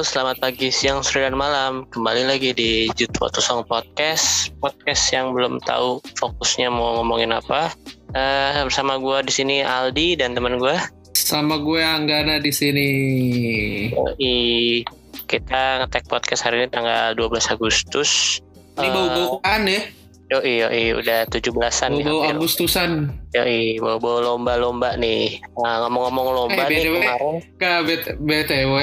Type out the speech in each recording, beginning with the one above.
Halo, selamat pagi, siang, sore, dan malam. Kembali lagi di Jut Waktu Song Podcast. Podcast yang belum tahu fokusnya mau ngomongin apa. Uh, bersama gue di sini Aldi dan teman gue. Sama gue Anggana di sini. Yoi, kita ngetek podcast hari ini tanggal 12 Agustus. Ini bau-bau kan ya? Yoi, yoi, udah 17-an nih. Bau Agustusan. Yoi, bau-bau lomba-lomba nih. Nah, ngomong-ngomong lomba eh, nih kemarin. BTW,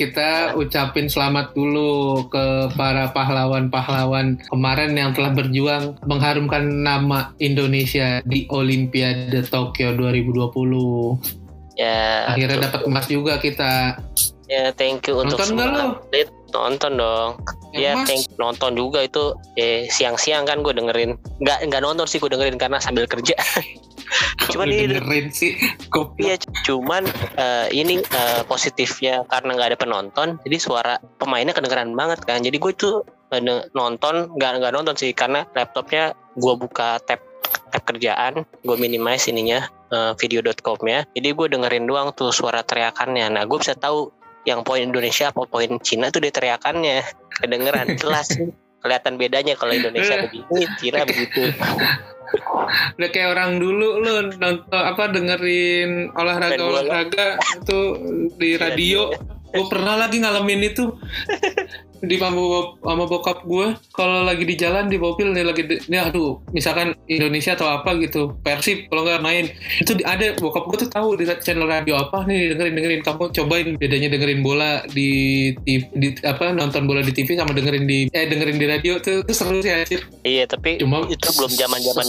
kita ucapin selamat dulu ke para pahlawan-pahlawan kemarin yang telah berjuang mengharumkan nama Indonesia di Olimpiade Tokyo 2020. Ya. Akhirnya dapat emas juga kita. Ya, thank you Nonton untuk semua atlet. Nonton dong. Ya, ya thank nonton juga itu eh siang-siang kan gue dengerin. Nggak nggak nonton sih gue dengerin karena sambil kerja. cuman ini dengerin sih Iya, cuman uh, ini uh, positifnya karena nggak ada penonton, jadi suara pemainnya kedengeran banget kan. Jadi gue itu uh, nonton nggak nggak nonton sih karena laptopnya gue buka tab tab kerjaan, gue minimize ininya uh, video.com ya. Jadi gue dengerin doang tuh suara teriakannya. Nah, gue bisa tahu yang poin Indonesia apa poin Cina tuh dia teriakannya kedengeran jelas kelihatan bedanya kalau Indonesia begini Cina begitu. Udah kayak orang dulu lo nonton apa dengerin olahraga olahraga itu di radio gue pernah lagi ngalamin itu. Di sama, sama bokap gue kalau lagi di jalan di mobil nih lagi nih aduh misalkan Indonesia atau apa gitu Persib kalau nggak main. Itu ada bokap gue tuh tahu di channel radio apa nih dengerin dengerin kamu cobain bedanya dengerin bola di, di, di apa nonton bola di TV sama dengerin di eh dengerin di radio tuh itu seru sih anjir. Iya tapi Cuma itu belum zaman zaman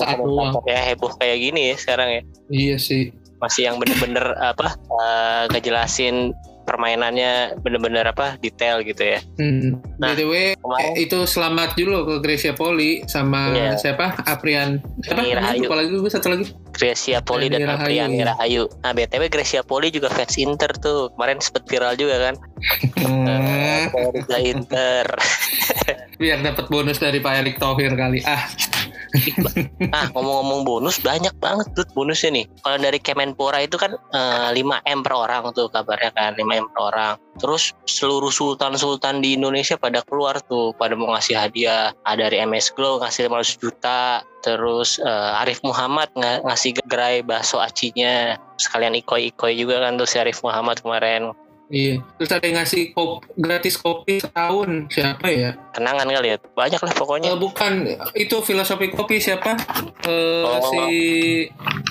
kayak heboh kayak gini ya sekarang ya. Iya sih. Masih yang bener-bener apa uh, ngejelasin permainannya bener-bener apa detail gitu ya. Hmm. Nah, BTW kemarin, itu selamat dulu ke Gracia Poli sama yeah. siapa? Aprian. Siapa? Rahayu. lagi gue satu lagi. Gracia Poli dan Aprian ya. Rahayu. Nah BTW Gracia Poli juga fans Inter tuh. Kemarin sempet viral juga kan. Hmm. Inter. Biar dapat bonus dari Pak Erick Thohir kali. Ah. nah ngomong-ngomong bonus banyak banget tuh bonusnya nih. Kalau dari Kemenpora itu kan eh, 5M per orang tuh kabarnya kan 5M per orang. Terus seluruh sultan-sultan di Indonesia pada keluar tuh pada mau ngasih hadiah. Ada dari MS Glow ngasih 500 juta. Terus uh, Arif Muhammad ng ngasih gerai bakso acinya. Sekalian ikoi-ikoi juga kan tuh si Arif Muhammad kemarin Iya. Terus ada yang ngasih kopi, gratis kopi setahun. Siapa ya? Kenangan kali ya. Banyak lah pokoknya. Uh, bukan. Itu filosofi kopi siapa? Uh, oh, si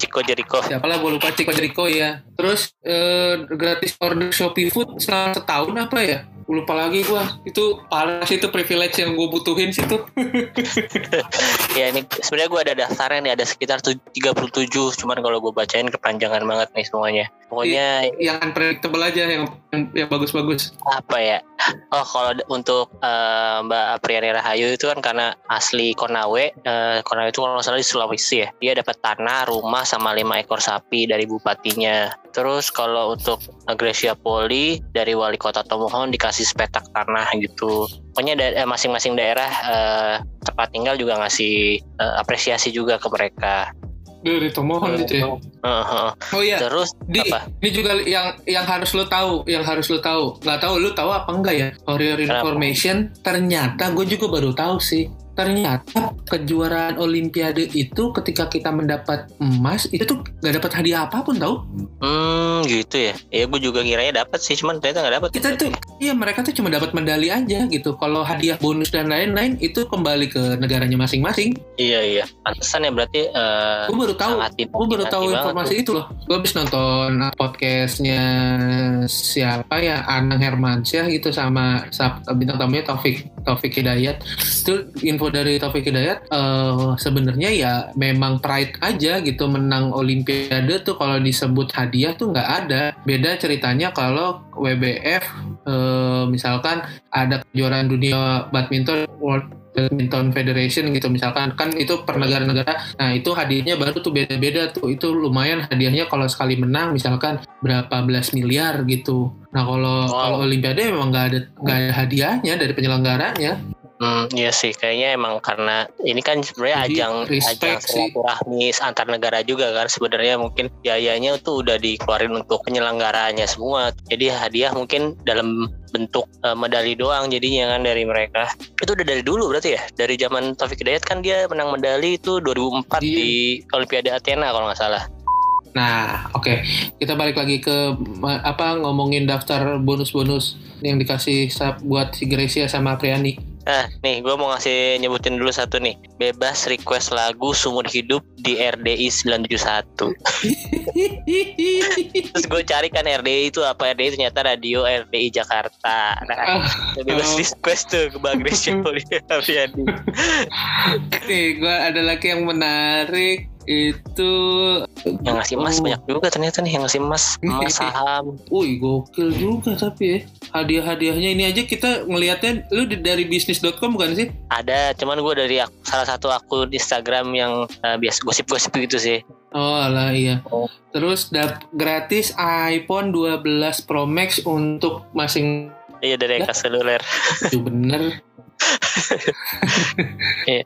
Ciko Jericho. Siapa lah gue lupa Ciko Jericho ya. Terus uh, gratis order Shopee Food selama setahun apa ya? Lupa lagi gua. Itu sih itu privilege yang gue butuhin sih tuh. Ya ini sebenarnya gue ada daftarnya nih ada sekitar 37 cuman kalau gue bacain kepanjangan banget nih semuanya. Pokoknya yang unpredictable aja yang yang bagus-bagus. Apa ya? Oh kalau untuk uh, Mbak Apriani Rahayu itu kan karena asli Konawe uh, Konawe itu kalau salah di Sulawesi ya. Dia dapat tanah rumah sama lima ekor sapi dari bupatinya terus kalau untuk Gracia Poli dari wali kota Tomohon dikasih sepetak tanah gitu pokoknya da eh, masing-masing daerah eh, tempat tinggal juga ngasih eh, apresiasi juga ke mereka dari Tomohon gitu ya. Uh, uh. Oh iya. Terus di, apa? Ini juga yang yang harus lo tahu, yang harus lo tahu. Nggak tahu lo tahu apa enggak ya? Your information, ternyata gue juga baru tahu sih ternyata kejuaraan olimpiade itu ketika kita mendapat emas itu tuh gak dapat hadiah apa pun tau. Hmm gitu ya. Ya gue juga kiranya dapat sih cuman ternyata gak dapat. Kita tuh iya mereka tuh cuma dapat medali aja gitu. Kalau hadiah bonus dan lain-lain itu kembali ke negaranya masing-masing. Iya iya. Pantesan ya berarti uh, gue baru tahu gue baru tahu informasi tuh. itu loh. Gue habis nonton podcastnya siapa ya? Anang Hermansyah gitu sama bintang tamunya Taufik Taufik Hidayat. Itu info info dari Taufik Hidayat uh, sebenarnya ya memang pride aja gitu menang Olimpiade tuh kalau disebut hadiah tuh nggak ada. Beda ceritanya kalau WBF uh, eh, misalkan ada kejuaraan dunia badminton World Badminton Federation gitu misalkan. Kan itu per negara-negara. Nah itu hadiahnya baru tuh beda-beda tuh. Itu lumayan hadiahnya kalau sekali menang misalkan berapa belas miliar gitu. Nah kalau wow. kalau Olimpiade memang nggak ada nggak ada hadiahnya dari penyelenggaranya Hmm, iya sih, kayaknya emang karena ini kan sebenarnya ajang ajang silaturahmi antar negara juga kan sebenarnya mungkin biayanya tuh udah dikeluarin untuk penyelenggaranya semua. Jadi hadiah mungkin dalam bentuk uh, medali doang jadinya kan dari mereka. Itu udah dari dulu berarti ya? Dari zaman Taufik Hidayat kan dia menang medali itu 2004 di, di Olimpiade Athena kalau nggak salah. Nah, oke. Okay. Kita balik lagi ke apa ngomongin daftar bonus-bonus yang dikasih buat si Gracia sama Priani. Nah, nih gue mau ngasih nyebutin dulu satu nih. Bebas request lagu sumur hidup di RDI 971. Terus gue cari kan RDI itu apa RDI ternyata radio RDI Jakarta. Nah, oh. bebas request tuh ke Bang Apriadi. nih, gue ada lagi yang menarik itu yang ngasih emas banyak juga ternyata nih yang ngasih emas emas saham wih gokil juga tapi ya hadiah-hadiahnya ini aja kita ngelihatnya lu dari bisnis.com bukan sih ada cuman gue dari salah satu akun Instagram yang uh, biasa gosip-gosip gitu sih Oh lah iya. Oh. Terus dap gratis iPhone 12 Pro Max untuk masing Iya dari Eka Seluler. Itu bener. Iya.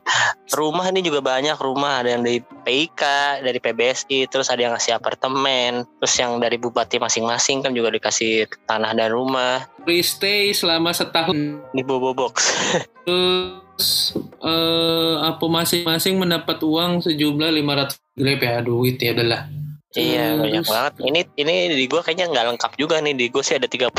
rumah ini juga banyak rumah. Ada yang dari PIK dari PBSI terus ada yang ngasih apartemen. Terus yang dari bupati masing-masing kan juga dikasih tanah dan rumah. Free stay selama setahun. Di Bobo Box. Terus uh, apa masing-masing mendapat uang sejumlah 500 grab ya. Duit ya adalah Iya banyak banget. Ini ini di gue kayaknya nggak lengkap juga nih. Di gue sih ada 37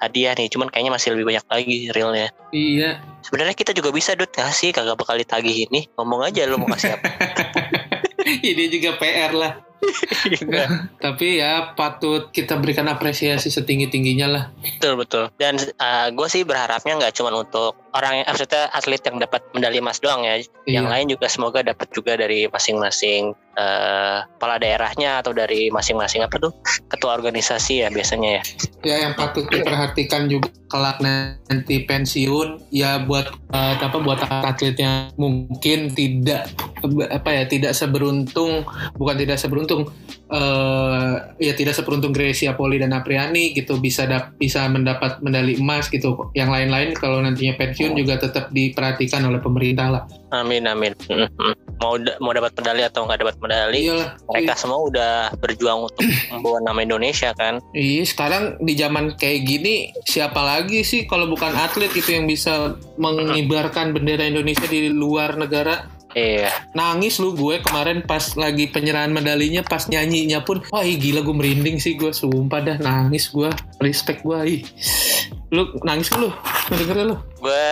hadiah nih. Cuman kayaknya masih lebih banyak lagi realnya. Iya. Sebenarnya kita juga bisa dud ngasih kagak bakal ditagih ini. Ngomong aja lo mau kasih apa. ini juga PR lah. Iya. Tapi ya patut kita berikan apresiasi setinggi tingginya lah. Betul betul. Dan uh, eh, gue sih berharapnya nggak cuma untuk orang yang maksudnya atlet yang dapat medali emas doang ya. Iya. Yang lain juga semoga dapat juga dari masing-masing uh, kepala daerahnya atau dari masing-masing apa tuh ketua organisasi ya biasanya ya. Ya yang patut diperhatikan juga kelak nanti pensiun ya buat uh, apa buat atletnya mungkin tidak apa ya tidak seberuntung bukan tidak seberuntung uh, ya tidak seberuntung Gracia Poli dan Apriani gitu bisa bisa mendapat medali emas gitu. Yang lain-lain kalau nantinya pensiun juga tetap diperhatikan oleh pemerintah lah. Amin amin. Mau mau dapat medali atau nggak dapat medali Iyalah, mereka iya. semua udah berjuang untuk membawa nama Indonesia kan? Iya sekarang di zaman kayak gini siapa lagi sih kalau bukan atlet itu yang bisa mengibarkan bendera Indonesia di luar negara Iya. Nangis lu gue kemarin pas lagi penyerahan medalinya pas nyanyinya pun wah ih, gila gue merinding sih gue sumpah dah nangis gue respect gue ih. Lu nangis lu? Denger lu? Gue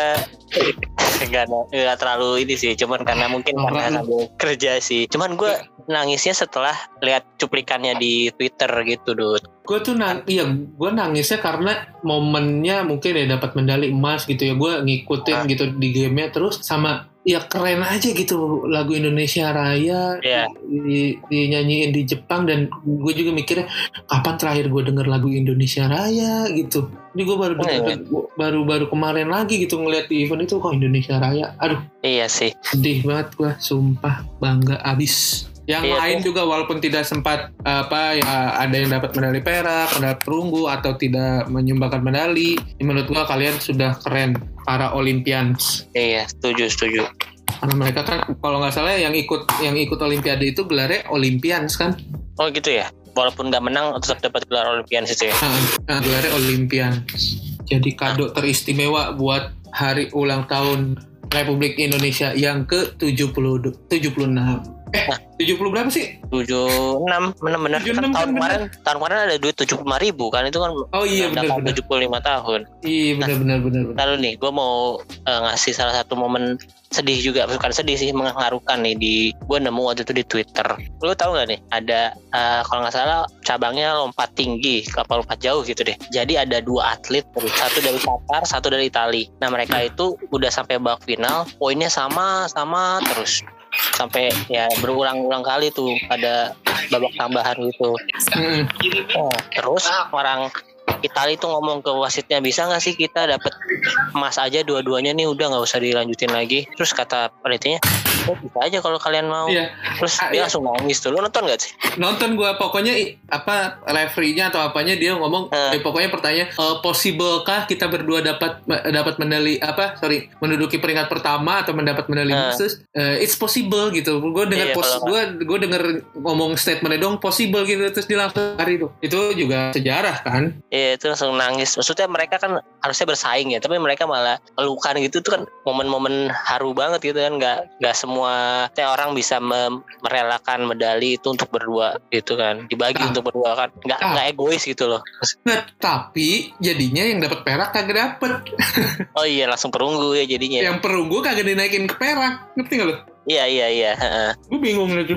nggak nggak terlalu ini sih cuman karena mungkin oh, karena sambil kerja sih cuman gue nangisnya setelah lihat cuplikannya di Twitter gitu Dut gue tuh nang iya gue nangisnya karena momennya mungkin ya dapat medali emas gitu ya gue ngikutin ah. gitu di gamenya terus sama ya keren aja gitu lagu Indonesia Raya yeah. di, dinyanyiin di Jepang dan gue juga mikirnya kapan terakhir gue denger lagu Indonesia Raya? gitu. Ini gue baru denger, yeah. baru baru kemarin lagi gitu ngeliat di event itu kok Indonesia Raya? Aduh. Iya sih. Sedih banget gue sumpah bangga abis yang iya, lain tuh. juga walaupun tidak sempat apa ya ada yang dapat medali perak, medali perunggu atau tidak menyumbangkan medali, menurut gua kalian sudah keren para Olympians. Iya, setuju, setuju. Karena mereka kan kalau nggak salah yang ikut yang ikut Olimpiade itu gelarnya Olympians kan? Oh gitu ya. Walaupun nggak menang tetap dapat gelar Olympians itu ya. Nah, gelarnya Olympians. Jadi kado nah. teristimewa buat hari ulang tahun Republik Indonesia yang ke-70 76. Tujuh puluh berapa sih? Tujuh enam, benar benar. Kan tahun kan kemarin, bener. tahun kemarin ada duit tujuh puluh lima ribu kan itu kan. Oh iya benar benar. Tujuh puluh lima tahun. Iya benar nah, benar benar. Lalu nih, gue mau uh, ngasih salah satu momen sedih juga, bukan sedih sih, mengharukan nih di gue nemu waktu itu di Twitter. Lu tahu nggak nih? Ada uh, kalau nggak salah cabangnya lompat tinggi, kapal lompat jauh gitu deh. Jadi ada dua atlet, satu dari Qatar, satu dari Itali. Nah mereka itu udah sampai babak final, poinnya sama sama terus sampai ya berulang-ulang kali tuh ada babak tambahan gitu. Hmm. Oh, terus orang Itali tuh ngomong ke wasitnya bisa nggak sih kita dapat emas aja dua-duanya nih udah nggak usah dilanjutin lagi. Terus kata penelitinya oh, bisa aja kalau kalian mau Iya. terus Ah, dia iya. langsung nangis tuh lu nonton gak sih nonton gua pokoknya apa referee-nya atau apanya dia ngomong Eh. eh, pokoknya pertanyaan eh, possible-kah kita berdua dapat dapat medali apa sorry menduduki peringkat pertama atau mendapat medali Eh. khusus Eh, it's possible gitu gue dengar Iya, pos gue gue denger ngomong statementnya dong possible gitu terus dia langsung lari tuh itu juga sejarah kan Iya itu langsung nangis. Maksudnya mereka kan harusnya bersaing ya, tapi mereka malah pelukan gitu tuh kan momen-momen haru banget gitu kan. Gak nggak semua teh orang bisa merelakan medali itu untuk berdua gitu kan. Dibagi Ah. untuk berdua kan. Nggak Ah. nggak egois gitu loh. nah tapi jadinya yang dapat perak kagak dapet Oh iya langsung perunggu ya jadinya. yang perunggu kagak dinaikin ke perak ngerti gak lo Iya iya iya. gue bingung gitu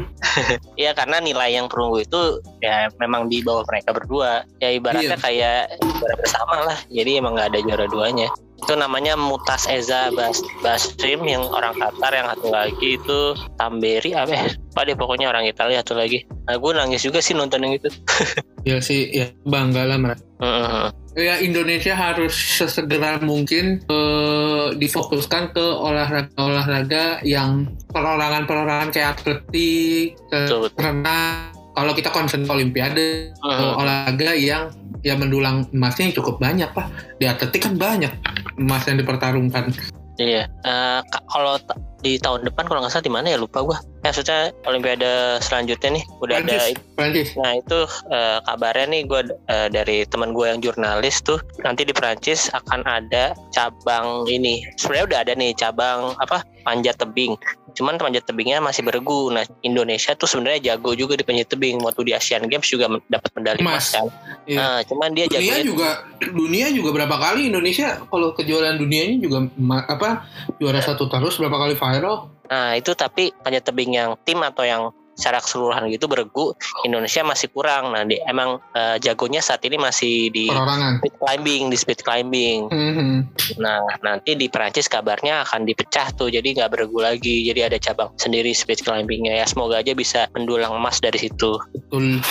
Iya karena nilai yang perunggu itu ya memang di bawah mereka berdua. Ya ibaratnya Iya. kayak juara bersama lah. Jadi emang nggak ada juara duanya. Itu namanya Mutas Eza Bas Basrim yang orang Qatar yang satu lagi itu Tamberi apa ya? Apa deh pokoknya orang Italia satu lagi. Nah gue nangis juga sih nonton yang itu. ya sih ya bangga lah mereka Heeh. ya Indonesia harus sesegera mungkin eh, difokuskan ke olahraga-olahraga yang perorangan-perorangan kayak atletik, ke Betul, betul. renang. Kalau kita concern ke Olimpiade, ke Heeh. olahraga yang ya mendulang emasnya cukup banyak pak. Di atletik kan banyak emas yang dipertarungkan. Iya. Eh, ka- kalau di tahun depan kalau nggak salah di mana ya lupa gue. Ya maksudnya Olimpiade selanjutnya nih udah ada Prancis, Prancis. Nah itu eh, kabarnya nih gue dari teman gue yang jurnalis tuh nanti di Perancis akan ada cabang ini. Sebenarnya udah ada nih cabang apa panjat tebing. Cuman panjat tebingnya masih beregu. Nah Indonesia tuh sebenarnya jago juga di panjat tebing. Waktu di Asian Games juga dapat medali Emas. kan. Iya. Nah cuman dia Dunia juga dunia juga berapa kali Indonesia kalau kejuaraan dunianya juga apa juara satu terus berapa kali viral Nah itu tapi panjat tebing yang tim atau yang secara keseluruhan gitu beregu Indonesia masih kurang. Nah di, emang eh, jagonya saat ini masih di perorangan. speed climbing, di speed climbing. Mhm. Nah, nanti di Perancis kabarnya akan dipecah tuh, jadi nggak beregu lagi. Jadi ada cabang sendiri speed climbingnya ya. Semoga aja bisa mendulang emas dari situ. Betul.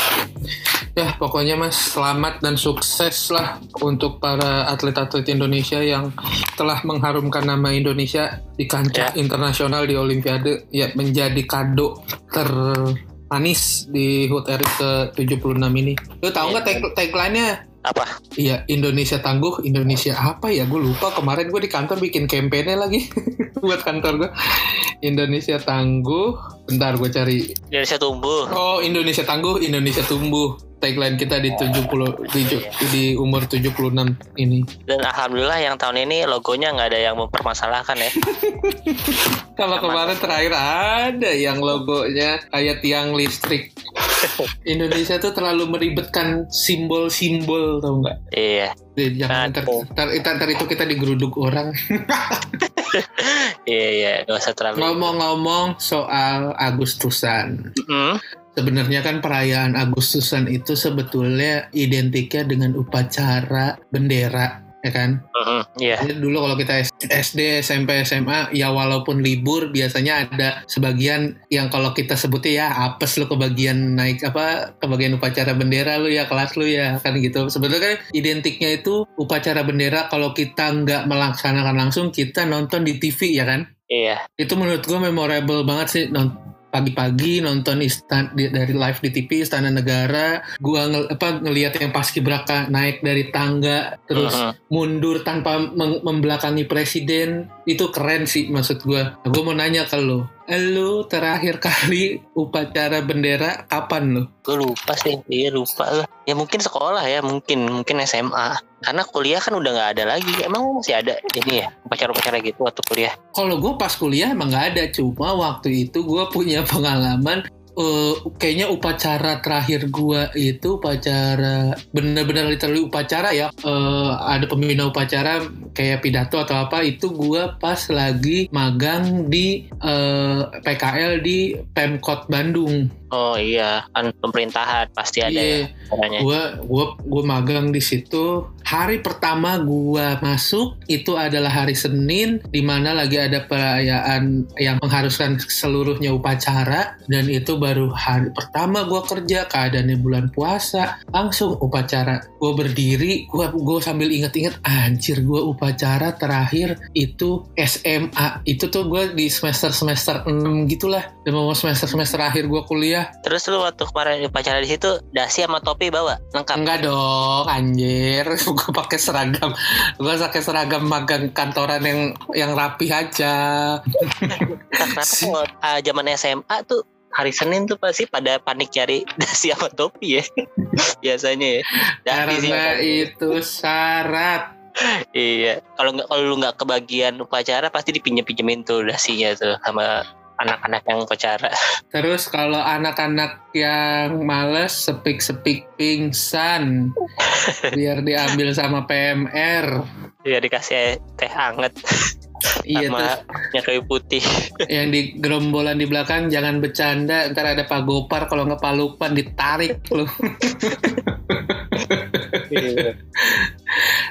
Ya pokoknya mas selamat dan sukses lah untuk para atlet-atlet Indonesia yang telah mengharumkan nama Indonesia di kancah internasional di Olimpiade ya menjadi kado termanis di HUT RI ke 76 ini. Lu tahu nggak tag tagline-nya? Apa? Iya Indonesia tangguh Indonesia apa ya gue lupa kemarin gue di kantor bikin kampanye lagi buat kantor gue Indonesia tangguh bentar gue cari Indonesia tumbuh. Oh Indonesia tangguh, Indonesia tumbuh. Tagline kita di 70 di, di umur 76 ini. Dan alhamdulillah yang tahun ini logonya nggak ada yang mempermasalahkan ya. Kalau kemarin terakhir ada yang logonya kayak tiang listrik. Indonesia tuh terlalu meribetkan simbol-simbol tau nggak? iya, Jangan ntar, Aduh. ntar, ntar, ntar itu kita digeruduk orang. iya, iya, nggak usah terlalu. Ngomong-ngomong soal Agustusan. Hmm, Sebenarnya kan perayaan Agustusan itu sebetulnya identiknya dengan upacara bendera, ya kan? hmm, iya. Jadi dulu kalau kita SD, SMP, SMA, ya walaupun libur biasanya ada sebagian yang kalau kita sebutnya ya apes lu kebagian naik apa kebagian upacara bendera lu ya kelas lu ya kan gitu. Sebetulnya kan identiknya itu upacara bendera kalau kita nggak melaksanakan langsung kita nonton di TV ya kan. Iya, Itu menurut gue memorable banget sih non- pagi-pagi nonton istan di- dari live di TV Istana Negara, gua ngel, apa ngelihat yang paski braka naik dari tangga terus Mhm. mundur tanpa membelakangi presiden itu keren sih maksud gua. Nah, gua mau nanya ke lo, lo terakhir kali upacara bendera kapan lo? gue lupa sih. Iya lupa lah. Ya mungkin sekolah ya, mungkin mungkin SMA. Karena kuliah kan udah nggak ada lagi. Emang masih ada ini ya upacara-upacara gitu waktu kuliah. Kalau gue pas kuliah emang nggak ada, cuma waktu itu gue punya pengalaman. Eh, kayaknya upacara terakhir gua itu upacara bener-bener literally upacara ya Eh, ada pembina upacara kayak pidato atau apa itu gua pas lagi magang di eh, PKL di Pemkot Bandung Oh iya, kan pemerintahan pasti ada Iya. ya caranya. gua gua gua magang di situ hari pertama gua masuk itu adalah hari Senin di mana lagi ada perayaan yang mengharuskan seluruhnya upacara dan itu baru hari pertama gua kerja keadaannya bulan puasa langsung upacara. Gua berdiri gua gua sambil inget-inget anjir gua upacara terakhir itu SMA itu tuh gue di semester semester 6 gitulah. Dan mau semester semester akhir gue kuliah. Terus lu waktu kemarin upacara di situ dasi sama topi bawa? Lengkap? Enggak dong anjir. Gue pakai seragam. Gue pakai seragam magang kantoran yang yang rapi aja. Kenapa kalau uh, zaman SMA tuh hari Senin tuh pasti pada panik cari dasi sama topi ya. Biasanya ya. Dasi karena itu syarat. Iya. Kalau nggak kalau lu nggak kebagian upacara pasti dipinjem pinjemin tuh dasinya tuh sama anak-anak yang upacara. Terus kalau anak-anak yang males sepik-sepik pingsan. Biar diambil sama PMR biar dikasih teh hangat iya sama kayu putih yang di gerombolan di belakang jangan bercanda ntar ada Pak Gopar kalau nggak Pak Lukman ditarik loh iya.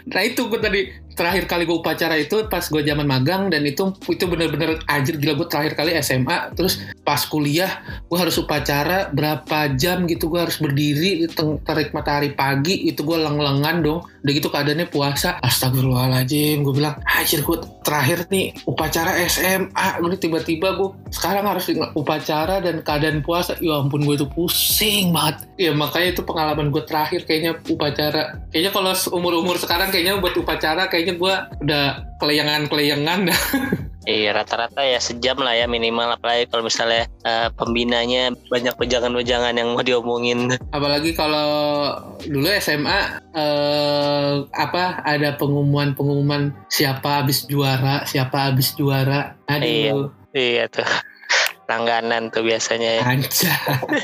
Nah itu gue tadi terakhir kali gue upacara itu pas gue zaman magang dan itu itu bener-bener anjir gila gue terakhir kali SMA terus pas kuliah gue harus upacara berapa jam gitu gue harus berdiri di terik matahari pagi itu gue leng-lengan dong. Udah gitu keadaannya puasa. Astagfirullahaladzim gue bilang anjir gue terakhir nih upacara SMA gue tiba-tiba gue sekarang harus upacara dan keadaan puasa. Ya ampun gue itu pusing banget. Ya makanya itu pengalaman gue terakhir kayaknya upacara. Kayaknya kalau umur-umur sekarang kayaknya buat upacara kayak kayaknya gue udah keleyangan-keleyangan dah. Iya rata-rata ya sejam lah ya minimal apalagi kalau misalnya uh, pembinanya banyak pejangan-pejangan yang mau diomongin. Apalagi kalau dulu SMA uh, eh, apa ada pengumuman-pengumuman siapa habis juara, siapa habis juara. Aduh. Iya, iya tuh langganan tuh biasanya ya. Anca.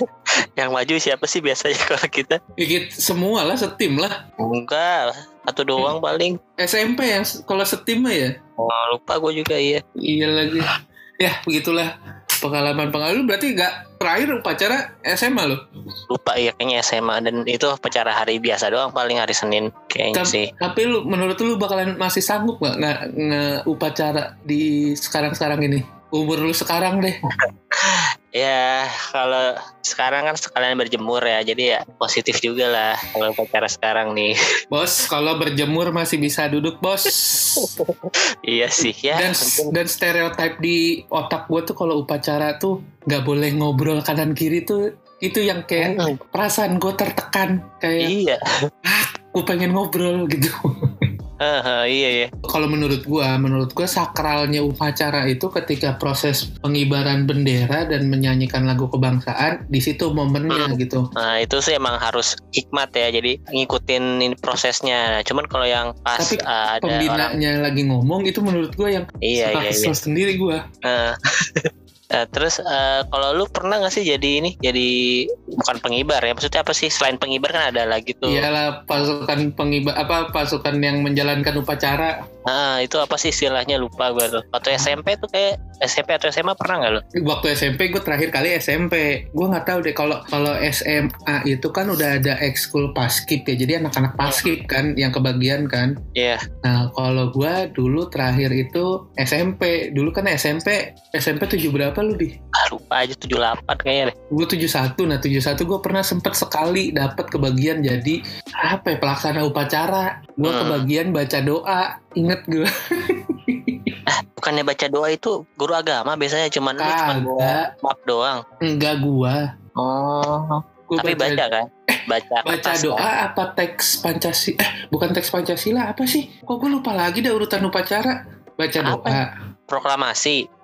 yang maju siapa sih biasanya kalau kita? Ikut semua lah setim lah. Enggak, satu doang hmm. paling. SMP yang kalau setim ya? Oh, lupa gue juga iya. Iya lagi. Ya, begitulah pengalaman pengalaman berarti nggak terakhir upacara SMA lo? Lupa iya kayaknya SMA dan itu upacara hari biasa doang paling hari Senin kayaknya tapi, sih. Tapi lu menurut lu bakalan masih sanggup nggak nggak nge upacara di sekarang-sekarang ini? umur lu sekarang deh? ya kalau sekarang kan sekalian berjemur ya jadi ya positif juga lah kalau pacara sekarang nih. Bos kalau berjemur masih bisa duduk bos. Iya sih ya. Dan dan stereotip di otak gue tuh kalau upacara tuh nggak boleh ngobrol kanan kiri tuh itu yang kayak hmm. perasaan gue tertekan kayak iya. Ah gue pengen ngobrol gitu Uh, iya ya. Kalau menurut gua, menurut gua sakralnya upacara itu ketika proses pengibaran bendera dan menyanyikan lagu kebangsaan, di situ momennya hmm. gitu. Nah itu sih emang harus hikmat ya, jadi ngikutin prosesnya. Cuman kalau yang pas Tapi uh, ada pembinanya orang... lagi ngomong itu menurut gua yang iya, iya, iya. sendiri gua. Uh. Uh, terus uh, kalau lu pernah gak sih jadi ini jadi bukan pengibar ya? Maksudnya apa sih? Selain pengibar kan ada lagi tuh. Iyalah pasukan pengibar apa pasukan yang menjalankan upacara. Ah itu apa sih istilahnya? Lupa gue tuh. Waktu SMP tuh kayak SMP atau SMA pernah nggak lo waktu SMP gue terakhir kali SMP gue nggak tahu deh kalau kalau SMA itu kan udah ada ekskul paskip ya. Jadi anak-anak paskip kan yang kebagian kan. Iya. Yeah. nah kalau gue dulu terakhir itu SMP dulu kan SMP SMP tujuh berapa lu di? Ah, lupa aja 78 kayaknya deh. Gue 71. Nah 71 gue pernah sempet sekali dapat kebagian jadi apa ya pelaksana upacara. Gue hmm. kebagian baca doa. Ingat gue. ah, bukannya baca doa itu guru agama biasanya cuman ini cuman maaf doang. Enggak gue. Oh. Gua Tapi baca, baca kan? Eh, baca baca doa kan? apa teks Pancasila? Eh, bukan teks Pancasila apa sih? Kok gue lupa lagi dah urutan upacara. Baca apa? doa. Proklamasi.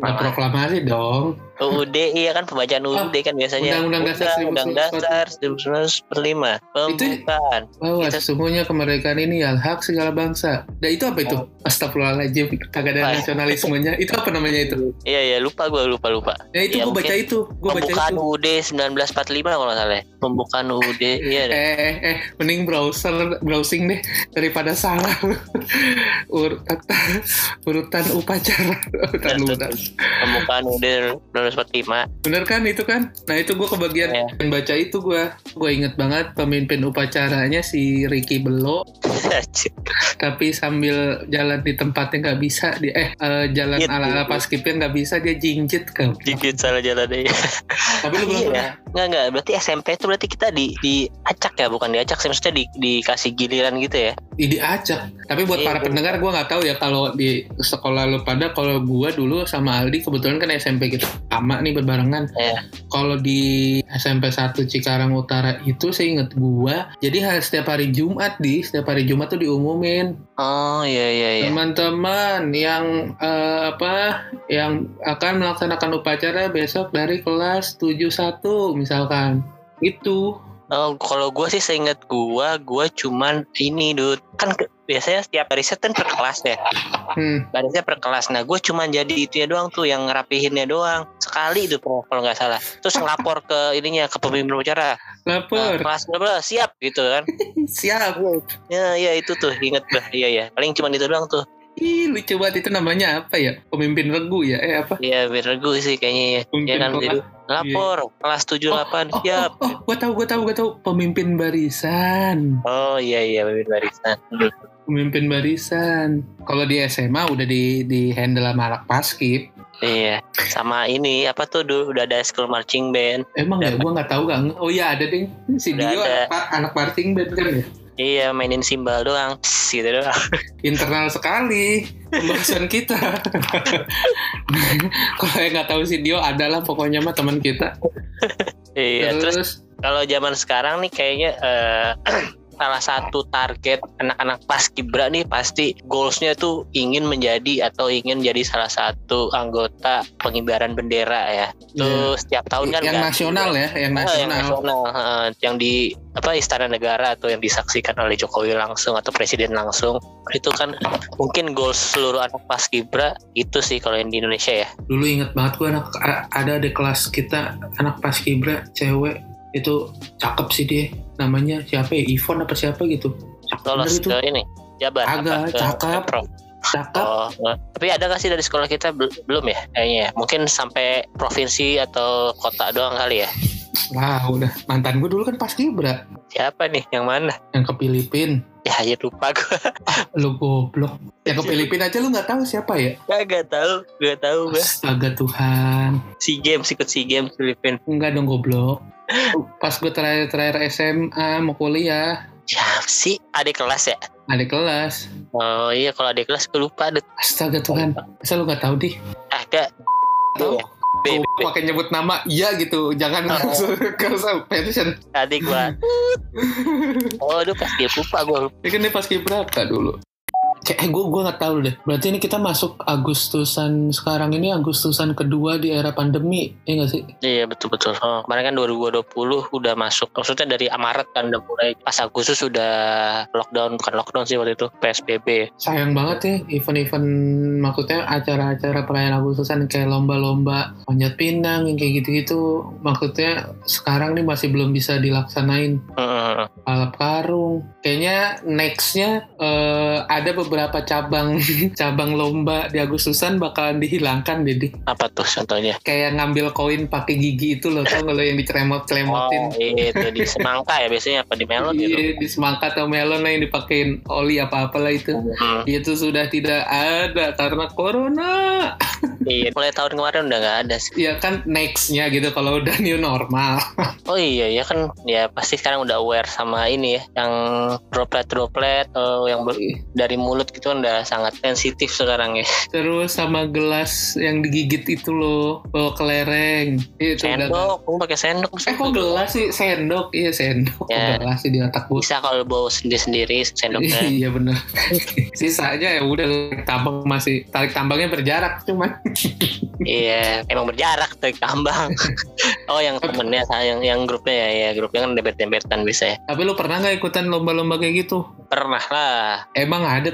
Proklamasi dong. UUD iya kan pembacaan UUD oh, kan biasanya. Undang-undang dasar Undang dasar 1945. Pembukaan. Bahwa kita... semuanya kemerdekaan ini ya hak segala bangsa. Dan itu apa itu? Oh. Astagfirullahaladzim. Kagak ada nasionalismenya. itu apa namanya itu? Iya iya lupa gue lupa lupa. Ya itu ya, gue baca itu. Gue baca itu. Pembukaan UUD 1945 kalau nggak salah. Ya. Pembukaan UUD iya deh. Eh, eh eh mending browser browsing deh daripada salah. urutan urutan upacara. Urutan urutan. Pembukaan UUD 1945 bener kan itu kan? Nah itu gue kebagian yeah. baca itu gue gue inget banget pemimpin upacaranya si Ricky Belo tapi sambil jalan di tempatnya nggak bisa dia eh uh, jalan ala ala pas kipnya nggak bisa dia jinjit kan jinjit salah jalan deh tapi lu belum iya. nggak nggak. Berarti SMP itu berarti kita di di acak ya bukan diacak sih. Maksudnya di dikasih giliran gitu ya? Diajak tapi buat Iya, para pendengar gue nggak tahu ya kalau di sekolah lu pada kalau gue dulu sama Aldi kebetulan kan SMP kita sama nih berbarengan Iya. kalau di SMP 1 Cikarang Utara itu saya inget gue jadi setiap hari Jumat di setiap hari Jumat tuh diumumin Oh iya iya iya. teman-teman yang eh, apa yang akan melaksanakan upacara besok dari kelas 71 misalkan itu Oh, kalau gue sih seinget gue, gue cuman ini, dude. Kan biasanya setiap riset kan per kelas ya. hmm. Barisnya per kelas. Nah, gue cuman jadi itu ya doang tuh, yang ngerapihinnya doang. Sekali itu kalau nggak salah. Terus ngelapor ke ininya, ke pemimpin upacara. Nah, lapor kelas berapa? Siap gitu kan. siap Ya, ya itu tuh, inget bah. Iya, ya. Paling cuman itu doang tuh. Ih, lucu banget itu namanya apa ya pemimpin regu ya eh apa Iya, biar regu sih kayaknya ya. Pemimpin Ya kan, jadi lapor. Kelas 78, oh, siap. oh, oh, gue tahu gue tahu gue tahu pemimpin barisan Oh, iya, iya, pemimpin barisan. Pemimpin barisan kalau di SMA udah di di handle sama anak paskib Iya, sama ini apa tuh dulu udah ada school marching band. emang ya gue nggak tahu gak oh iya ada deh si Udah Dio ada. anak, anak marching band kan ya Iya, mainin simbal doang, Pss, gitu doang. internal sekali pembahasan kita. Kalau yang nggak tahu si Dio adalah pokoknya mah teman kita. Iya, terus Terus, kalau zaman sekarang nih kayaknya eh, salah satu target anak-anak paskibra nih pasti goalsnya tuh ingin menjadi atau ingin jadi salah satu anggota pengibaran bendera ya. Itu setiap tahun kan yang ganti. nasional ya, yang Ah, yang nasional. nasional, yang di apa istana negara atau yang disaksikan oleh Jokowi langsung atau presiden langsung itu kan mungkin goals seluruh anak paskibra itu sih kalau yang di Indonesia ya Dulu inget banget gue anak ada di kelas kita anak paskibra cewek itu cakep sih dia. Namanya siapa ya? Ivon apa siapa gitu. Cakep lolos itu. ke ini Jabar Agak, apa ke cakep. Cakep. Oh, eh, tapi ada gak sih dari sekolah kita Bel- belum ya kayaknya ya? Mungkin sampai provinsi atau kota doang kali ya. Wah udah mantan gue dulu kan paskibra Siapa nih? Yang mana? yang ke Filipin. Ya aja lupa gue. Lu goblok. Yang ke Filipin aja lu nggak tahu siapa ya? Gak tahu, gak tahu gue. Astaga Tuhan. Si Games ikut si Games Filipin. Enggak dong goblok. Pas gue terakhir-terakhir SMA mau kuliah, Siapa sih? Adik kelas ya? ada kelas. Oh iya kalau adik kelas gue lupa deh. Astaga Tuhan. Masa lu gak tahu di? Agak. Tahu? B, Kau B, B. pakai nyebut nama iya gitu. Jangan Oh. langsung ke pension. Adik gua. Oh, aduh pas dia lupa gue. Ini kan dia pas kibraka dulu. Kayak eh gue gue nggak tahu deh. Berarti ini kita masuk Agustusan sekarang ini Agustusan kedua di era pandemi, ya nggak sih? Iya betul betul. Oh, kemarin kan 2020 udah masuk. Maksudnya dari Maret kan udah mulai. Pas Agustus sudah lockdown bukan lockdown sih waktu itu PSBB. Sayang banget ya event-event maksudnya acara-acara perayaan Agustusan kayak lomba-lomba panjat pinang yang kayak gitu-gitu. Maksudnya sekarang nih masih belum bisa dilaksanain Hmm. balap karung. Kayaknya nextnya eh, ada beberapa cabang cabang lomba di Agustusan bakalan dihilangkan jadi Apa tuh contohnya? kayak ngambil koin pakai gigi itu loh tau lo yang diceremot-ceremotin. Oh itu di semangka ya biasanya apa di melon gitu. Iya, di semangka atau melon lah yang dipakein oli apa-apalah itu. Hmm, Itu sudah tidak ada karena corona. iya. Mulai tahun kemarin udah nggak ada sih. Ya kan nextnya gitu kalau udah new normal. Oh iya ya kan ya pasti sekarang udah aware sama ini ya yang droplet droplet atau yang ber- dari mulut gitu kan udah sangat sensitif sekarang ya. Terus sama gelas yang digigit itu loh, bawa kelereng. Itu udah Sendok, kamu pakai sendok. Eh kok gelas sih? Sendok. Iya sendok. Ya. Gelas sih di otak gue. Bisa kalau bawa sendiri sendiri sendoknya. iya bener. Sisanya ya udah tarik tambang masih tarik tambangnya berjarak cuman. Iya, emang berjarak tuh tambang. oh, yang temennya, yang yang grupnya ya, ya grupnya kan debet-debetan bisa ya. Tapi lu pernah nggak ikutan lomba-lomba kayak gitu? Pernah lah. Emang ada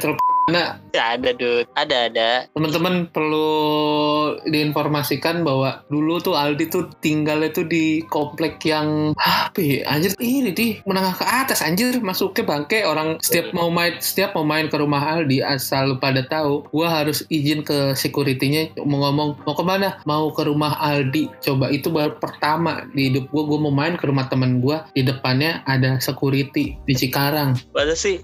terus Ya, ada, dude. Ada, ada. teman-teman perlu diinformasikan bahwa dulu tuh Aldi tuh tinggalnya tuh di komplek yang apa ya anjir? Ini di menengah ke atas anjir. Masuknya bangke orang setiap mau main setiap mau main ke rumah Aldi asal lu pada tahu gua harus izin ke securitynya mau ngomong mau ke mana mau ke rumah Aldi. Coba itu baru pertama di hidup gua. Gua mau main ke rumah teman gua. Di depannya ada security di Cikarang. Masa sih?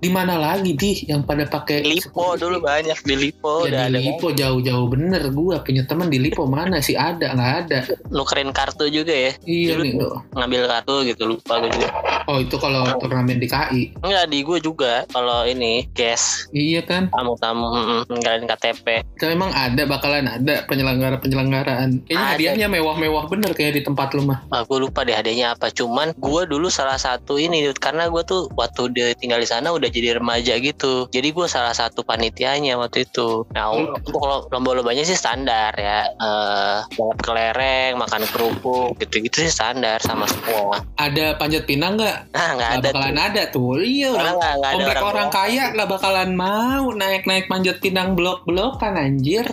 di mana lagi di? Yang pada pakai Lipo dulu banyak di Lipo ya, di Lipo jauh-jauh bener. Gue punya teman di Lipo mana sih ada? Nggak ada. Nukerin kartu juga ya? Iya Dulu nih lo ngambil kartu gitu lupa gue juga. Oh itu kalau turnamen di KI enggak di gue juga. Kalau ini guest iya kan? Tamu-tamu ninggalin KTP Itu emang ada bakalan ada penyelenggara penyelenggaraan kayaknya Ada. hadiahnya mewah-mewah bener kayak di tempat lu mah. Ah, gue lupa deh hadiahnya apa. Cuman gue dulu salah satu ini karena gue tuh waktu dia tinggal di sana udah jadi remaja gitu. Jadi gue salah satu panitianya waktu itu. Nah Hmm. untuk kalau lomba-lombanya sih standar ya. Eh balap kelereng makan kerupuk gitu-gitu sih standar sama semua. Ada panjat pinang nggak? Nah nggak ada bakalan tuh. ada tuh. Iya orang ada komplek orang, kaya nggak bakalan mau naik-naik panjat pinang blok-blokan anjir.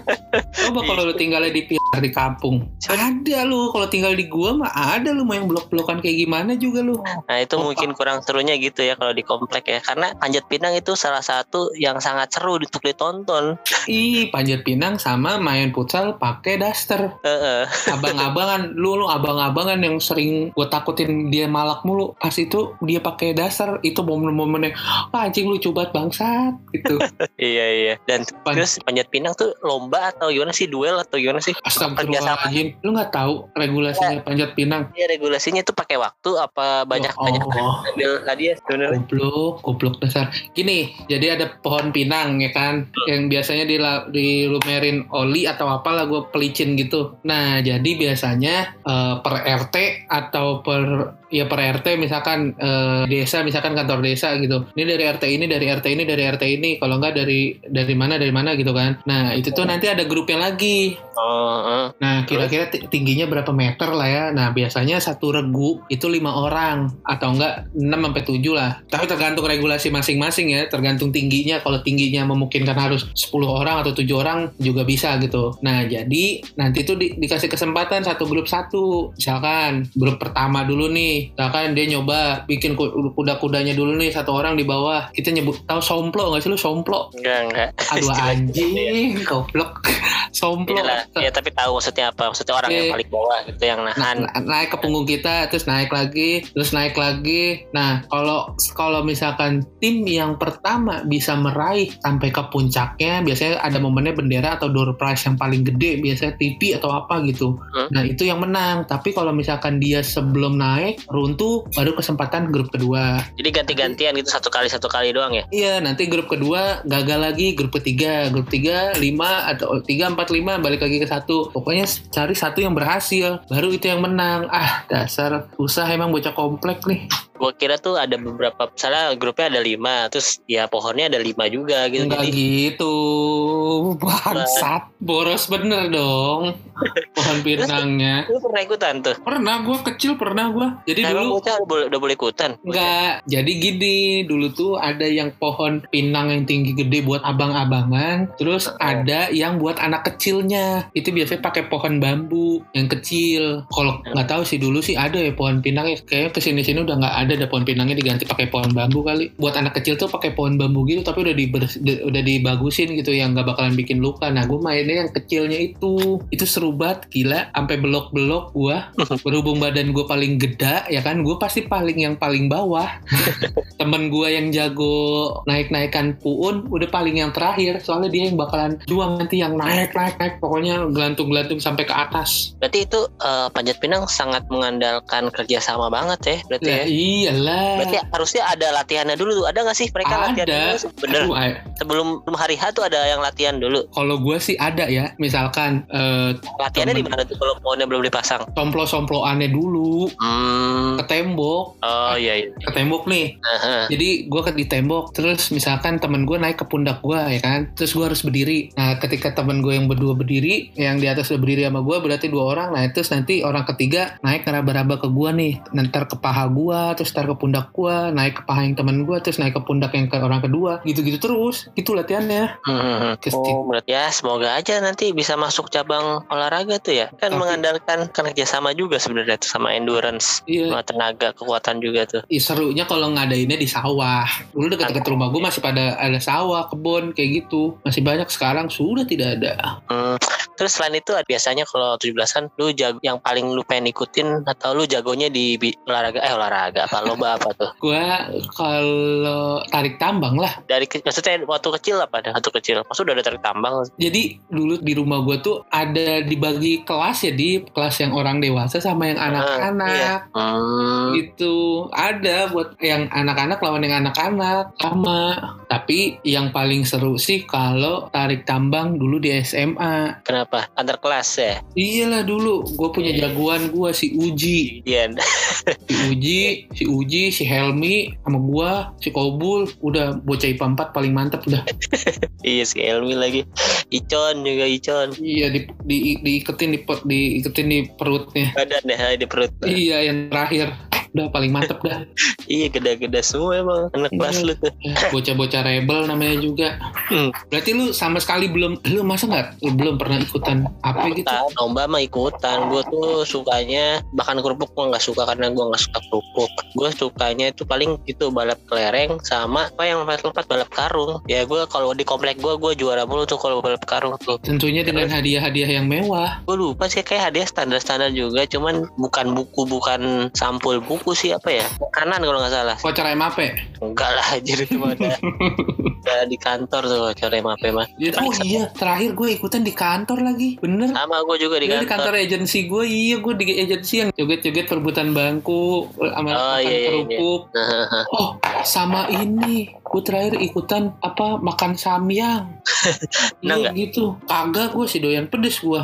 Coba kalau lu tinggalnya di di kampung. Ada lu kalau tinggal di gua mah ada lu mau yang blok-blokan kayak gimana juga lu. Nah itu Oh, mungkin kurang serunya gitu ya kalau di komplek ya. Karena panjat pinang itu salah satu yang sangat seru untuk ditonton. Ih panjat pinang sama main futsal pakai daster. Heeh. abang-abangan lu lu abang-abangan yang sering gue takutin dia malak mulu. Pas itu dia pakai dasar itu momen-momen yang "Wah, anjing lu coba bangsat gitu. Iya iya. Dan Pan- terus panjat pinang tuh lomba atau gimana sih? Duel atau gimana sih? Astagfirullahaladzim. Lu nggak tahu regulasinya panjat pinang? Iya regulasinya tuh pakai waktu apa banyak Oh, banyak oh. ambil hadiah sebenarnya. Goblok goblok dasar gini jadi ada pohon pinang ya kan? Yang biasanya dilumerin oli atau apalah gue pelicin gitu. Nah jadi biasanya eh, per RT atau per ya per RT misalkan eh, desa misalkan kantor desa gitu ini dari RT ini dari RT ini dari RT ini kalau enggak dari dari mana dari mana gitu kan nah itu tuh nanti ada grupnya lagi Oh, eh. Nah, kira-kira ti- tingginya berapa meter lah ya. Nah, biasanya satu regu itu lima orang atau enggak 6 sampai 7 lah. Tapi tergantung regulasi masing-masing ya, tergantung tingginya. Kalau tingginya memungkinkan harus 10 orang atau 7 orang juga bisa gitu. Nah, jadi nanti tuh di- dikasih kesempatan satu grup satu. Misalkan grup pertama dulu nih, misalkan dia nyoba bikin ku- kuda-kudanya dulu nih satu orang di bawah. Kita nyebut tahu somplo nggak sih lu somplo? Enggak enggak Aduh anjing, goblok. somplo. Iya lah, ya tapi tahu maksudnya apa maksudnya orang yang Oke. paling bawah gitu yang Na- nahan na- naik ke punggung kita terus naik lagi terus naik lagi nah kalau kalau misalkan tim yang pertama bisa meraih sampai ke puncaknya biasanya ada momennya bendera atau door prize yang paling gede biasanya TV atau apa gitu Hmm. nah itu yang menang tapi kalau misalkan dia sebelum naik runtuh baru kesempatan grup kedua jadi ganti-gantian gitu satu kali satu kali doang ya Iya, nanti grup kedua gagal lagi, grup ketiga, grup tiga lima atau tiga empat lima balik lagi ke satu. Pokoknya cari satu yang berhasil, baru itu yang menang. Ah, dasar susah emang bocah komplek nih. Gue kira tuh ada beberapa misalnya grupnya ada lima terus ya pohonnya ada lima juga gitu Enggak jadi gitu, bangsat, boros bener dong. Pohon pinangnya. lu pernah ikutan tuh Pernah gue kecil pernah gue. Jadi Nah, dulu bocah udah boleh, udah boleh ikutan Enggak, jadi gini, dulu tuh ada yang pohon pinang yang tinggi gede buat abang-abangan, terus ada yang buat anak kecilnya. Itu biasanya pakai pohon bambu yang kecil. Kalau nggak tahu sih dulu sih ada ya pohon pinang ya. Kayaknya ke sini-sini udah nggak ada ada pohon pinangnya diganti pakai pohon bambu kali. Buat anak kecil tuh pakai pohon bambu gitu, tapi udah di- udah dibagusin gitu yang nggak bakalan bikin luka. Nah, gue mainnya yang kecilnya itu, itu seru banget, gila. Sampai belok-belok gua berhubung badan gue paling geda ya kan gue pasti paling yang paling bawah. Temen gue yang jago naik-naikan puun udah paling yang terakhir. Soalnya dia yang bakalan juang nanti yang naik naik naik. Pokoknya gelantung-gelantung sampai ke atas. Berarti itu eh, panjat pinang sangat mengandalkan kerjasama banget ya berarti ya? ya iyalah. Berarti harusnya ada latihannya dulu tuh. Ada nggak sih? Mereka latihan ada dulu bener. Aduh, ay- sebelum sebelum hari H tuh ada yang latihan dulu. Kalau gue sih ada ya. Misalkan eh, latihannya di mana tuh kalau pohonnya belum dipasang? Somplo-somploannya dulu. Hmm. Ke tembok. Oh iya iya. Ke tembok nih. Aha. Jadi gue ke di tembok, terus misalkan temen gue naik ke pundak gue ya kan, terus gue harus berdiri. Nah ketika temen gue yang berdua berdiri, yang di atas udah berdiri sama gue berarti dua orang. Nah terus nanti orang ketiga naik ngeraba-raba ke gue nih, ntar ke paha gue, terus ntar ke pundak gue, naik ke paha yang temen gue, terus naik ke pundak yang ke orang kedua, gitu-gitu terus. Itu latihannya. Hmm. Oh, berarti ya semoga aja nanti bisa masuk cabang olahraga tuh ya. Kan Tapi- mengandalkan kan kerjasama juga sebenarnya tuh sama endurance, Iya, sama tenaga, kekuatan juga tuh. Ih, serunya kalau ngadainnya di sawah. Dulu dekat-dekat rumah gue masih pada ada sawah, kebun kayak gitu. Masih banyak sekarang sudah tidak ada. Hmm, terus selain itu biasanya kalau 17-an lu jago yang paling lu pengen ikutin atau lu jagonya di olahraga eh olahraga apa lomba apa tuh? Gua kalau tarik tambang lah. Dari maksudnya waktu kecil apa? Ada waktu kecil. Maksud udah ada tarik tambang? Jadi dulu di rumah gua tuh ada dibagi kelas ya di kelas yang orang dewasa sama yang ah, anak-anak. uh, iya. hmm. itu ada buat yang anak-anak lawan yang anak-anak. Sama. Tapi yang paling seru sih kalau tarik tambang dulu di SMA kenapa? Antar kelas ya? Iyalah dulu. Gue punya jagoan gue si Uji. Iya. Si Uji si Uji si Helmi sama gue si Kobul udah bocah IPA 4 paling mantep udah. Iya si Helmi lagi. Icon juga Icon. Iya di, di, diiketin di, diiketin di perutnya. Badan deh di perut. Iya yang terakhir udah paling mantep dah. Iya gede-gede semua emang anak iya. kelas lu tuh. Bocah-bocah rebel namanya juga. Hmm. berarti lu sama sekali belum lu masa nggak belum pernah ikutan apa gitu? Lomba mah ikutan. Gue tuh sukanya bahkan kerupuk gue nggak suka karena gue nggak suka kerupuk. Gue sukanya itu paling itu balap kelereng sama apa yang lompat-lompat balap karung. Ya gue kalau di komplek gue gue juara mulu tuh kalau balap karung tuh. Tentunya dengan hadiah-hadiah yang mewah. Gue lupa sih kayak hadiah standar-standar juga. Cuman bukan buku bukan sampul buku sih apa ya? Kanan kalau nggak salah. Voucher MAP enggak lah jadi itu ada, di kantor tuh voucher MAP mah. Ya, oh iya terakhir gue ikutan di kantor lagi. Bener. Sama gue juga di kantor di kantor. agensi gue iya gue di agensi yang joget-joget perebutan bangku sama oh, iya, iya, kerupuk. Iya. oh sama ini. Gue terakhir ikutan apa makan samyang. Iya gitu. Kagak gue sih doyan pedes gue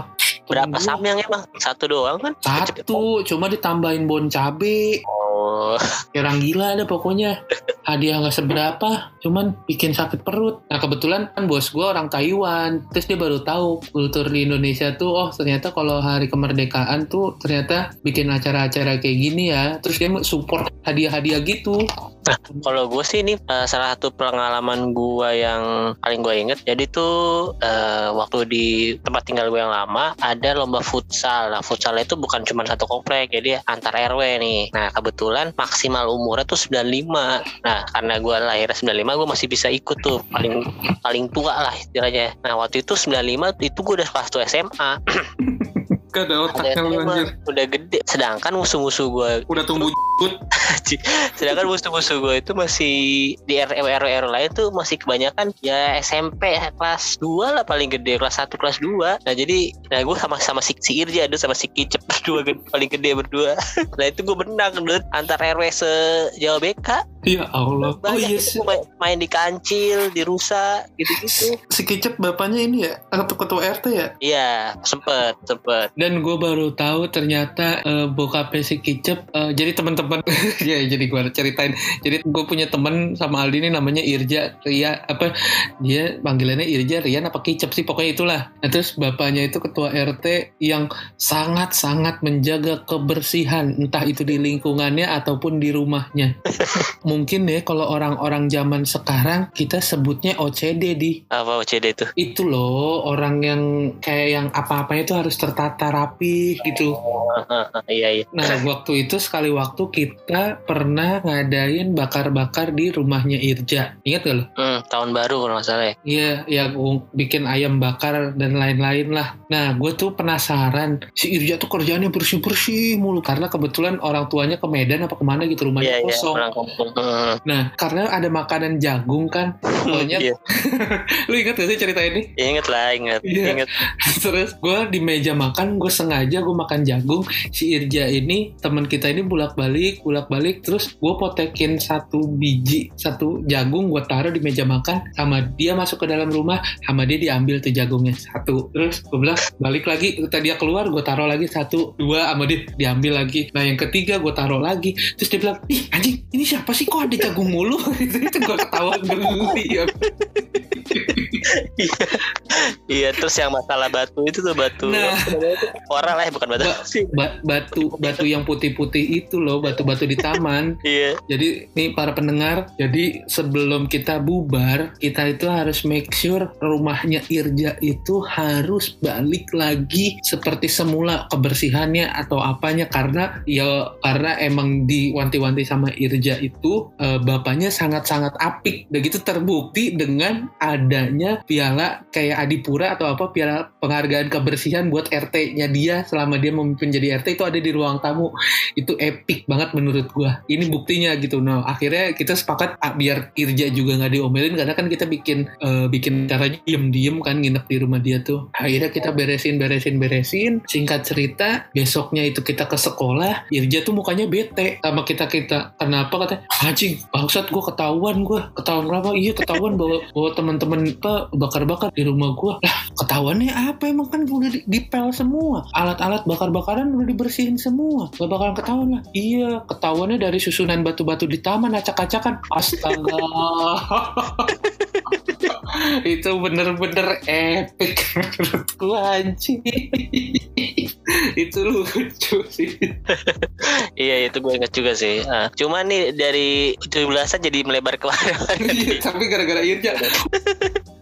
Berapa samyang emang? Satu doang kan? Satu, cuma ditambahin bon cabe. Oh. Orang gila ada pokoknya. Hadiah nggak seberapa, cuman bikin sakit perut. Nah kebetulan kan bos gue orang Taiwan, terus dia baru tahu kultur di Indonesia tuh, oh ternyata kalau hari kemerdekaan tuh ternyata bikin acara-acara kayak gini ya. Terus dia support hadiah-hadiah gitu. Nah, kalau gue sih ini uh, salah satu pengalaman gue yang paling gue inget. Jadi tuh uh, waktu di tempat tinggal gue yang lama ada lomba futsal. Nah, futsal itu bukan cuma satu komplek, jadi antar RW nih. Nah, kebetulan maksimal umurnya tuh 95. Nah, karena gue lahir 95, gue masih bisa ikut tuh paling paling tua lah istilahnya. Nah, waktu itu 95 itu gue udah kelas 2 SMA. Gak ada otaknya lu anjir. Udah gede. Sedangkan musuh-musuh gue. Udah tumbuh Sedangkan musuh-musuh gue itu masih di RW RW lain tuh masih kebanyakan ya SMP kelas 2 lah paling gede. Kelas 1 kelas 2. Nah jadi nah gue sama sama si, si Irja ada sama si Kicep berdua paling gede berdua. nah itu gue menang dude antar RW se Jawa BK. Ya Allah. oh iya sih. Main, main di kancil, di rusa, gitu-gitu. Si Kicep bapaknya ini ya, atau ketua RT ya? Iya, sempet, sempet dan gue baru tahu ternyata uh, bokapnya si Kicep uh, jadi teman-teman. Ya jadi gue ceritain. Jadi gue punya teman sama Aldi ini namanya Irja Ria apa dia panggilannya Irja Rian apa Kicep sih pokoknya itulah. Nah, terus bapaknya itu ketua RT yang sangat-sangat menjaga kebersihan entah itu di lingkungannya ataupun di rumahnya. Mungkin deh kalau orang-orang zaman sekarang kita sebutnya OCD di. Apa OCD itu? Itu loh orang yang kayak yang apa-apanya itu harus tertata rapi gitu. Iya iya. Nah waktu itu sekali waktu kita pernah ngadain bakar-bakar di rumahnya Irja. Ingat gak lo? Hmm, tahun baru kalau nggak salah ya. Iya, ya bikin ayam bakar dan lain-lain lah. Nah gue tuh penasaran si Irja tuh kerjanya bersih-bersih mulu karena kebetulan orang tuanya ke Medan apa ke mana gitu rumahnya yeah, kosong. Yeah, nah karena ada makanan jagung kan, banyak. yeah. lu ingat gak sih cerita ini? Ingat lah, ingat. Yeah. Ingat. Terus gue di meja makan gue sengaja gue makan jagung si Irja ini teman kita ini bolak balik bolak balik terus gue potekin satu biji satu jagung gue taruh di meja makan sama dia masuk ke dalam rumah sama dia diambil tuh jagungnya satu. Terus gue bilang balik lagi tadi dia keluar gue taruh lagi satu dua sama dia diambil lagi. Nah yang ketiga gue taruh lagi terus dia bilang ih anjing ini siapa sih? Kok ada jagung mulu? Itu gue ketawa ya iya. Iya terus yang masalah batu itu tuh batu. Nah, orang lah bukan batu. Ba batu batu yang putih-putih itu loh batu-batu di taman. Iya. Jadi nih para pendengar jadi sebelum kita bubar kita itu harus make sure rumahnya Irja itu harus balik lagi seperti semula kebersihannya atau apanya. Karena ya karena emang diwanti-wanti sama Irja itu eh, bapaknya sangat-sangat apik. Begitu terbukti dengan adanya piala kayak Adipura atau apa piala penghargaan kebersihan buat RT-nya dia selama dia memimpin jadi RT itu ada di ruang tamu. Itu epic banget menurut gua. Ini buktinya gitu. Nah akhirnya kita sepakat ah, biar Irja juga nggak diomelin karena kan kita bikin uh, bikin caranya diem-diem kan nginep di rumah dia tuh. Akhirnya kita beresin beresin beresin. Singkat cerita besoknya itu kita ke sekolah Irja tuh mukanya bete sama kita kita kenapa? kata anjing bangsat gua ketahuan gua. Ketahuan berapa? Iya ketahuan bahwa bahwa teman-teman bakar-bakar di rumah gua. Lah ketahuannya apa? Emang kan udah di, dipel semua. Alat-alat bakar-bakaran udah dibersihin semua. Gak bakalan ketahuan lah. Iya ketahuannya dari susunan batu-batu di taman acak-acakan. Astaga. Itu bener-bener epic menurut gua anjing. Itu lucu sih. Iya itu gue inget juga sih. Uh, cuman nih dari 17 jadi melebar ke mana iya, tapi gara-gara Irja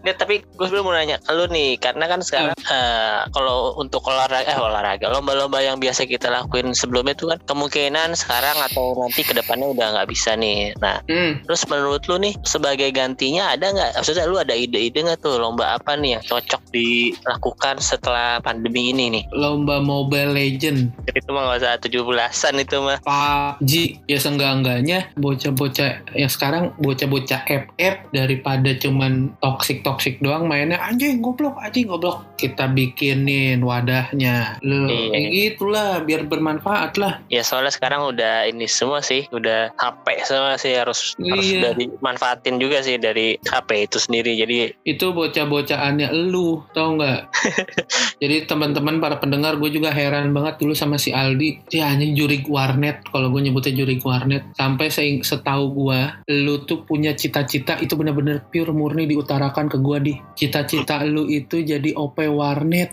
Ya, tapi gue sebelum mau nanya ke lu nih, karena kan sekarang hmm. uh, kalau untuk olahraga, eh olahraga, lomba-lomba yang biasa kita lakuin sebelumnya itu kan kemungkinan sekarang atau nanti ke depannya udah nggak bisa nih. Nah, hmm. terus menurut lu nih sebagai gantinya ada nggak? Maksudnya lu ada ide-ide nggak tuh lomba apa nih yang cocok dilakukan setelah pandemi ini nih? Lomba Mobile Legend. Itu mah gak usah tujuh belasan itu mah. PUBG ya seenggak-enggaknya bocah-bocah yang sekarang bocah-bocah FF daripada cuman toxic toxic toksik doang mainnya. Anjing goblok anjing goblok. Kita bikinin wadahnya. Lu iya. kayak gitulah biar bermanfaat lah. Ya soalnya sekarang udah ini semua sih udah HP semua sih harus iya. harus dari manfaatin juga sih dari HP itu sendiri. Jadi itu bocah-bocahannya lu tau nggak? Jadi teman-teman para pendengar gue juga heran banget dulu sama si Aldi. Dia hanya jurik warnet kalau gue nyebutnya jurik warnet. Sampai setahu gue lu tuh punya cita-cita itu benar-benar pure murni diutarakan ke gua di cita-cita lu itu jadi OP warnet.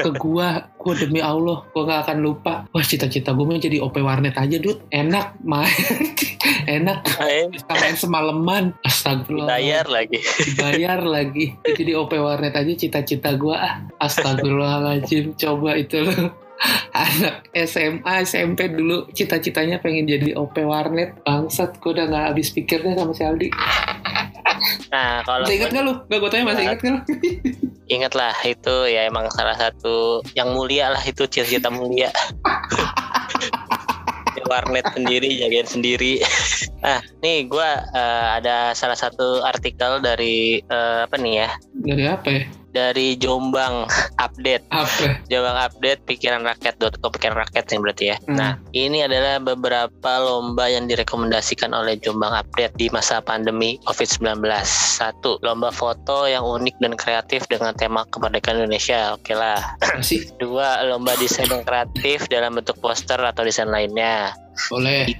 Ke gua gua demi Allah gua gak akan lupa. Wah cita-cita gua mau jadi OP warnet aja dud enak main enak. Bisa main semalaman. Astagfirullah. Bayar lagi. Bayar lagi. Jadi OP warnet aja cita-cita gua ah. Astagfirullahaladzim. Coba itu lu. Anak SMA SMP dulu. Cita-citanya pengen jadi OP warnet. Bangsat gue udah gak habis pikirnya sama si Aldi Nah, kalau masih ingat nggak lu? Gak gue tanya masih ingat nggak lu? Ingat lah itu ya emang salah satu yang mulia lah itu cita-cita mulia. warnet sendiri jagain sendiri nah nih gue uh, ada salah satu artikel dari uh, apa nih ya dari apa ya dari Jombang Update. Apa? Jombang Update pikiran rakyat.com pikiran rakyat yang berarti ya. Hmm. Nah, ini adalah beberapa lomba yang direkomendasikan oleh Jombang Update di masa pandemi COVID-19. Satu, lomba foto yang unik dan kreatif dengan tema kemerdekaan Indonesia. Oke lah. Dua, lomba desain yang kreatif dalam bentuk poster atau desain lainnya. Boleh.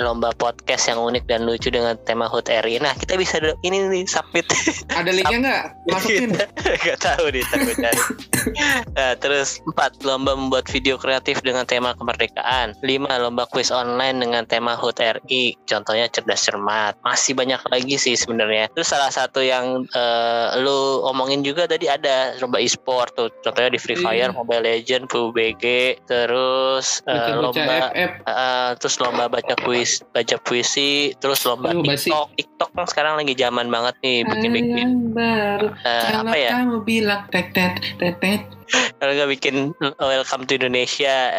Lomba podcast yang unik dan lucu dengan tema HUT RI. Nah, kita bisa ini nih submit. Ada linknya nggak? Masukin. Gak tahu nih, tapi cari. nah, terus empat lomba membuat video kreatif dengan tema kemerdekaan. Lima lomba quiz online dengan tema HUT RI. Contohnya cerdas cermat. Masih banyak lagi sih sebenarnya. Terus salah satu yang uh, lu omongin juga tadi ada lomba e-sport tuh. Contohnya di Free Fire, iya. Mobile Legend, PUBG, terus uh, lomba uh, terus lomba baca puisi baca puisi terus lomba TikTok basi. TikTok kan sekarang lagi zaman banget nih bikin bikin baru uh, apa ya kamu bilang tet tet tet tet kalau nggak bikin welcome to Indonesia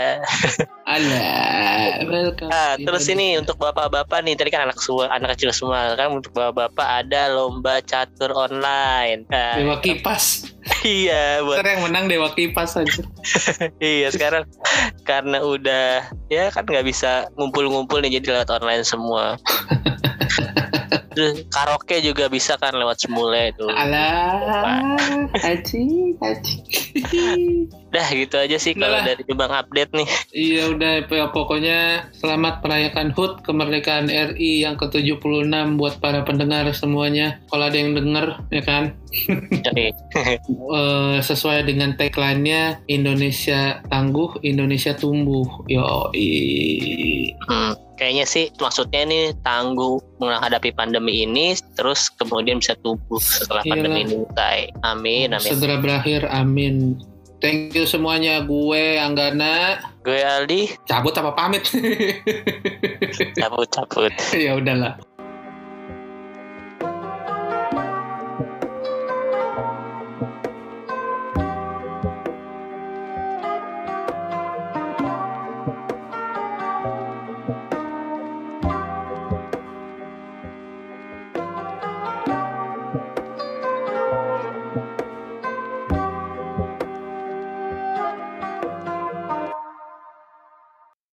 Alah, welcome. Ah, terus ini untuk bapak-bapak nih tadi kan anak semua anak kecil semua kan untuk bapak-bapak ada lomba catur online. Nah, Dewa kipas. Iya, buat yang menang Dewa kipas aja. iya sekarang karena udah ya kan nggak bisa ngumpul-ngumpul nih jadi lewat online semua. karaoke juga bisa kan lewat semule itu. Alah, aji, aji. Dah gitu aja sih kalau dari Bang update nih. Iya udah ya, pokoknya selamat merayakan HUT kemerdekaan RI yang ke-76 buat para pendengar semuanya. Kalau ada yang denger ya kan. uh, sesuai dengan tagline-nya Indonesia tangguh, Indonesia tumbuh. Yo. Hmm kayaknya sih maksudnya ini tangguh menghadapi pandemi ini terus kemudian bisa tumbuh setelah Iyalah. pandemi ini usai. Amin, amin. Segera berakhir, amin. Thank you semuanya. Gue Anggana. Gue Aldi. Cabut apa pamit? cabut, cabut. ya udahlah.